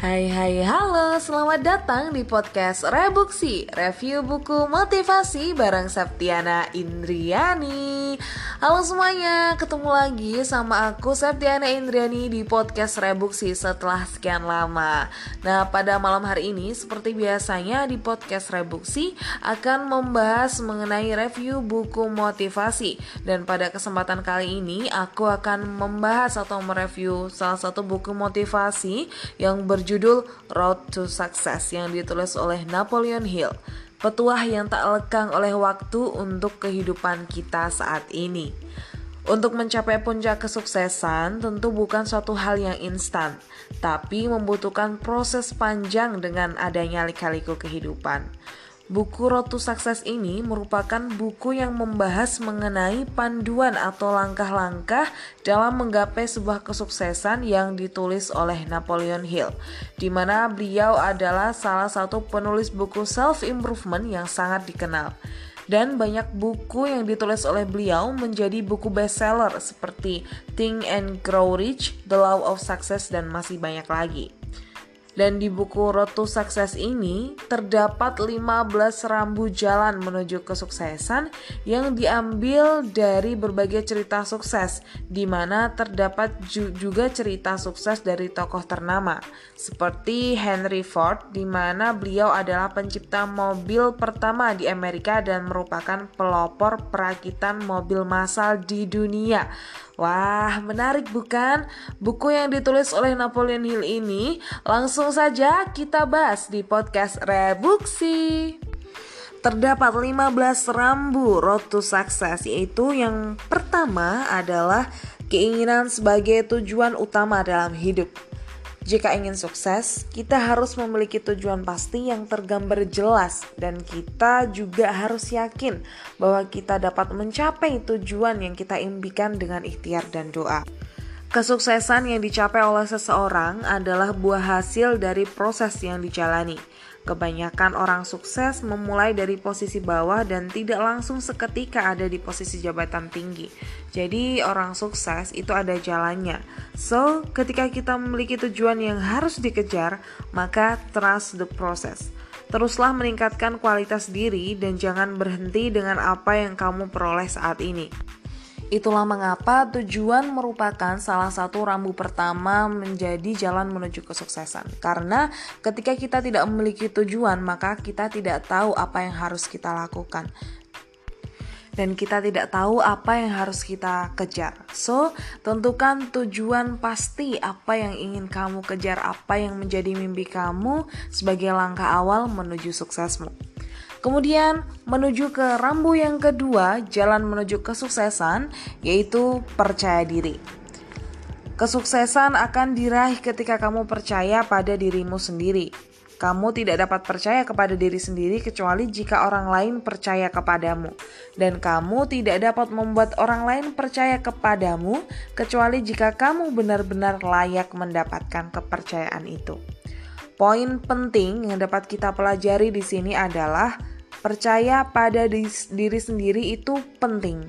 Hai hai halo, selamat datang di podcast Rebuksi Review buku motivasi bareng Septiana Indriani Halo semuanya, ketemu lagi sama aku Septiana Indriani di podcast Rebuksi setelah sekian lama. Nah pada malam hari ini seperti biasanya di podcast Rebuksi akan membahas mengenai review buku motivasi. Dan pada kesempatan kali ini aku akan membahas atau mereview salah satu buku motivasi yang berjudul Road to Success yang ditulis oleh Napoleon Hill, petuah yang tak lekang oleh waktu untuk kehidupan kita saat ini. Untuk mencapai puncak kesuksesan tentu bukan suatu hal yang instan, tapi membutuhkan proses panjang dengan adanya lika-liku kehidupan. Buku Road to Success ini merupakan buku yang membahas mengenai panduan atau langkah-langkah dalam menggapai sebuah kesuksesan yang ditulis oleh Napoleon Hill, di mana beliau adalah salah satu penulis buku self-improvement yang sangat dikenal. Dan banyak buku yang ditulis oleh beliau menjadi buku bestseller seperti Think and Grow Rich, The Law of Success, dan masih banyak lagi. Dan di buku Road to Success ini terdapat 15 rambu jalan menuju kesuksesan yang diambil dari berbagai cerita sukses di mana terdapat juga cerita sukses dari tokoh ternama seperti Henry Ford di mana beliau adalah pencipta mobil pertama di Amerika dan merupakan pelopor perakitan mobil massal di dunia. Wah, menarik bukan? Buku yang ditulis oleh Napoleon Hill ini langsung saja kita bahas di podcast Rebuksi. Terdapat 15 rambu road to success yaitu yang pertama adalah keinginan sebagai tujuan utama dalam hidup. Jika ingin sukses, kita harus memiliki tujuan pasti yang tergambar jelas, dan kita juga harus yakin bahwa kita dapat mencapai tujuan yang kita impikan dengan ikhtiar dan doa. Kesuksesan yang dicapai oleh seseorang adalah buah hasil dari proses yang dijalani. Kebanyakan orang sukses memulai dari posisi bawah dan tidak langsung seketika ada di posisi jabatan tinggi. Jadi, orang sukses itu ada jalannya. So, ketika kita memiliki tujuan yang harus dikejar, maka trust the process. Teruslah meningkatkan kualitas diri dan jangan berhenti dengan apa yang kamu peroleh saat ini. Itulah mengapa tujuan merupakan salah satu rambu pertama menjadi jalan menuju kesuksesan. Karena ketika kita tidak memiliki tujuan, maka kita tidak tahu apa yang harus kita lakukan. Dan kita tidak tahu apa yang harus kita kejar. So, tentukan tujuan pasti apa yang ingin kamu kejar, apa yang menjadi mimpi kamu sebagai langkah awal menuju suksesmu. Kemudian menuju ke rambu yang kedua, jalan menuju kesuksesan, yaitu percaya diri. Kesuksesan akan diraih ketika kamu percaya pada dirimu sendiri. Kamu tidak dapat percaya kepada diri sendiri kecuali jika orang lain percaya kepadamu, dan kamu tidak dapat membuat orang lain percaya kepadamu kecuali jika kamu benar-benar layak mendapatkan kepercayaan itu. Poin penting yang dapat kita pelajari di sini adalah percaya pada diri sendiri itu penting.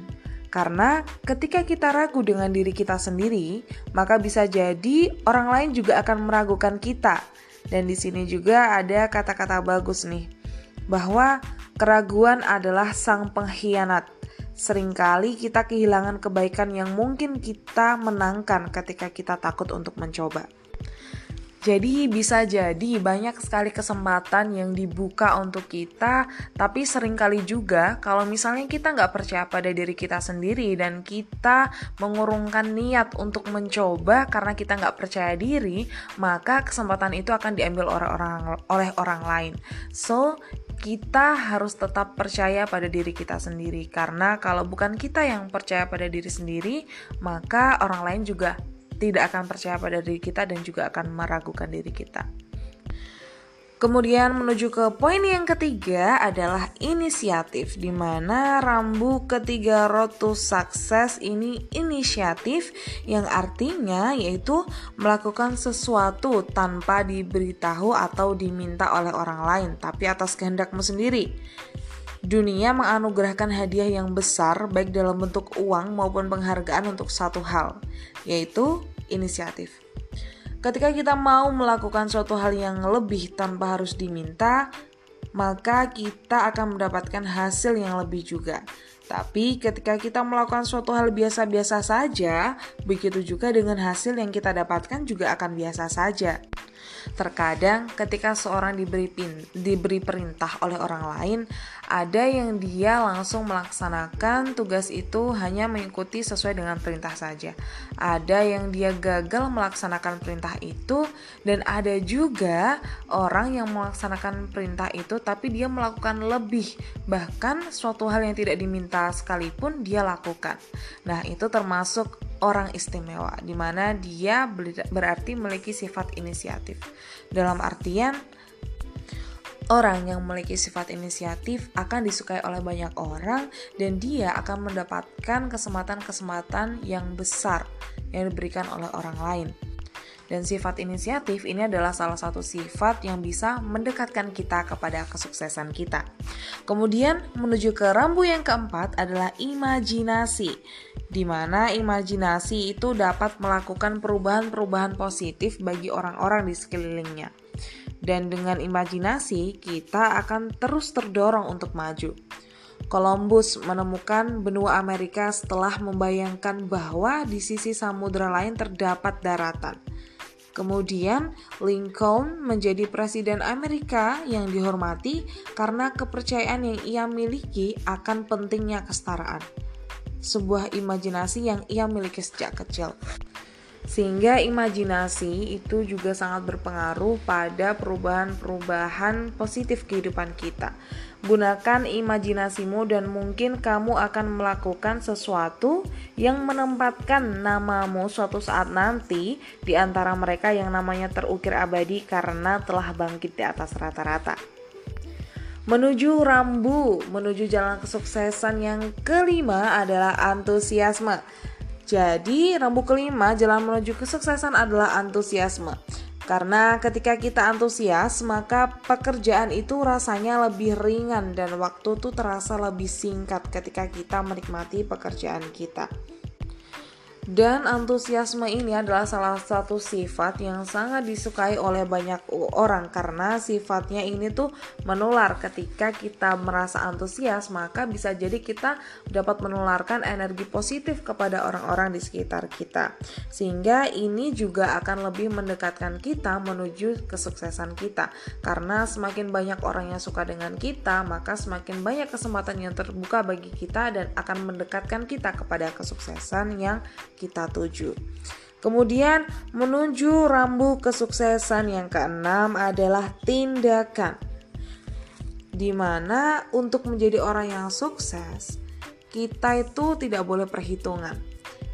Karena ketika kita ragu dengan diri kita sendiri, maka bisa jadi orang lain juga akan meragukan kita. Dan di sini juga ada kata-kata bagus nih, bahwa keraguan adalah sang pengkhianat. Seringkali kita kehilangan kebaikan yang mungkin kita menangkan ketika kita takut untuk mencoba. Jadi bisa jadi banyak sekali kesempatan yang dibuka untuk kita, tapi sering kali juga kalau misalnya kita nggak percaya pada diri kita sendiri dan kita mengurungkan niat untuk mencoba karena kita nggak percaya diri, maka kesempatan itu akan diambil oleh orang oleh orang lain. So kita harus tetap percaya pada diri kita sendiri karena kalau bukan kita yang percaya pada diri sendiri, maka orang lain juga tidak akan percaya pada diri kita dan juga akan meragukan diri kita. Kemudian menuju ke poin yang ketiga adalah inisiatif di mana rambu ketiga road to success ini inisiatif yang artinya yaitu melakukan sesuatu tanpa diberitahu atau diminta oleh orang lain tapi atas kehendakmu sendiri. Dunia menganugerahkan hadiah yang besar baik dalam bentuk uang maupun penghargaan untuk satu hal, yaitu inisiatif. Ketika kita mau melakukan suatu hal yang lebih tanpa harus diminta, maka kita akan mendapatkan hasil yang lebih juga. Tapi ketika kita melakukan suatu hal biasa-biasa saja, begitu juga dengan hasil yang kita dapatkan juga akan biasa saja. Terkadang ketika seorang diberi pin, diberi perintah oleh orang lain, ada yang dia langsung melaksanakan tugas itu hanya mengikuti sesuai dengan perintah saja. Ada yang dia gagal melaksanakan perintah itu dan ada juga orang yang melaksanakan perintah itu tapi dia melakukan lebih bahkan suatu hal yang tidak diminta sekalipun dia lakukan. Nah, itu termasuk orang istimewa di mana dia berarti memiliki sifat inisiatif. Dalam artian Orang yang memiliki sifat inisiatif akan disukai oleh banyak orang dan dia akan mendapatkan kesempatan-kesempatan yang besar yang diberikan oleh orang lain. Dan sifat inisiatif ini adalah salah satu sifat yang bisa mendekatkan kita kepada kesuksesan kita. Kemudian menuju ke rambu yang keempat adalah imajinasi. Di mana imajinasi itu dapat melakukan perubahan-perubahan positif bagi orang-orang di sekelilingnya dan dengan imajinasi kita akan terus terdorong untuk maju. Columbus menemukan benua Amerika setelah membayangkan bahwa di sisi samudera lain terdapat daratan. Kemudian, Lincoln menjadi presiden Amerika yang dihormati karena kepercayaan yang ia miliki akan pentingnya kesetaraan. Sebuah imajinasi yang ia miliki sejak kecil. Sehingga imajinasi itu juga sangat berpengaruh pada perubahan-perubahan positif kehidupan kita. Gunakan imajinasimu dan mungkin kamu akan melakukan sesuatu yang menempatkan namamu suatu saat nanti di antara mereka yang namanya terukir abadi karena telah bangkit di atas rata-rata. Menuju rambu, menuju jalan kesuksesan yang kelima adalah antusiasme. Jadi, rambu kelima jalan menuju kesuksesan adalah antusiasme. Karena ketika kita antusias, maka pekerjaan itu rasanya lebih ringan dan waktu itu terasa lebih singkat ketika kita menikmati pekerjaan kita. Dan antusiasme ini adalah salah satu sifat yang sangat disukai oleh banyak orang karena sifatnya ini tuh menular ketika kita merasa antusias maka bisa jadi kita dapat menularkan energi positif kepada orang-orang di sekitar kita. Sehingga ini juga akan lebih mendekatkan kita menuju kesuksesan kita. Karena semakin banyak orang yang suka dengan kita, maka semakin banyak kesempatan yang terbuka bagi kita dan akan mendekatkan kita kepada kesuksesan yang kita tuju. Kemudian menuju rambu kesuksesan yang keenam adalah tindakan. Di mana untuk menjadi orang yang sukses, kita itu tidak boleh perhitungan.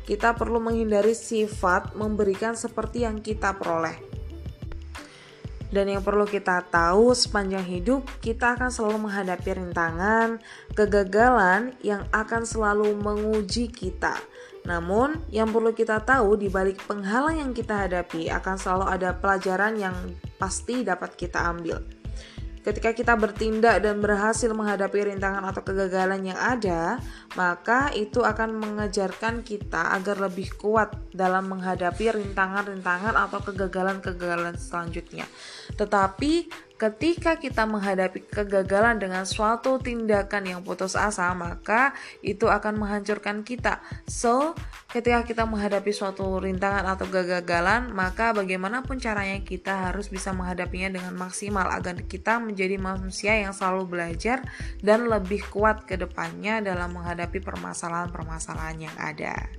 Kita perlu menghindari sifat memberikan seperti yang kita peroleh. Dan yang perlu kita tahu sepanjang hidup, kita akan selalu menghadapi rintangan, kegagalan yang akan selalu menguji kita. Namun, yang perlu kita tahu di balik penghalang yang kita hadapi akan selalu ada pelajaran yang pasti dapat kita ambil. Ketika kita bertindak dan berhasil menghadapi rintangan atau kegagalan yang ada, maka itu akan mengajarkan kita agar lebih kuat dalam menghadapi rintangan-rintangan atau kegagalan-kegagalan selanjutnya. Tetapi ketika kita menghadapi kegagalan dengan suatu tindakan yang putus asa, maka itu akan menghancurkan kita. So, ketika kita menghadapi suatu rintangan atau kegagalan, maka bagaimanapun caranya kita harus bisa menghadapinya dengan maksimal agar kita menjadi manusia yang selalu belajar dan lebih kuat ke depannya dalam menghadapi permasalahan-permasalahan yang ada.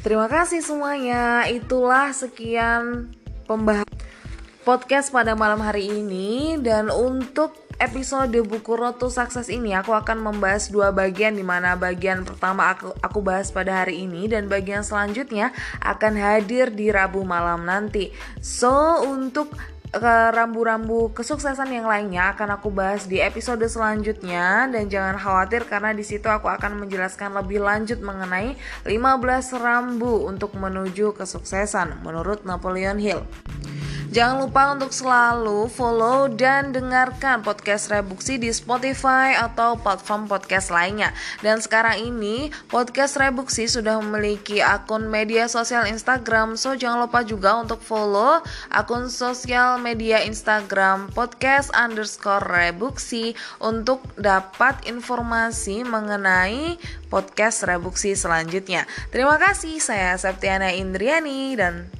Terima kasih semuanya. Itulah sekian pembahasan podcast pada malam hari ini dan untuk episode buku Road to Success ini aku akan membahas dua bagian di mana bagian pertama aku aku bahas pada hari ini dan bagian selanjutnya akan hadir di Rabu malam nanti. So untuk rambu-rambu kesuksesan yang lainnya akan aku bahas di episode selanjutnya dan jangan khawatir karena di situ aku akan menjelaskan lebih lanjut mengenai 15 rambu untuk menuju kesuksesan menurut Napoleon Hill. Jangan lupa untuk selalu follow dan dengarkan podcast Rebuksi di Spotify atau platform podcast lainnya. Dan sekarang ini podcast Rebuksi sudah memiliki akun media sosial Instagram, so jangan lupa juga untuk follow akun sosial media Instagram podcast underscore Rebuksi untuk dapat informasi mengenai podcast Rebuksi selanjutnya. Terima kasih, saya Septiana Indriani dan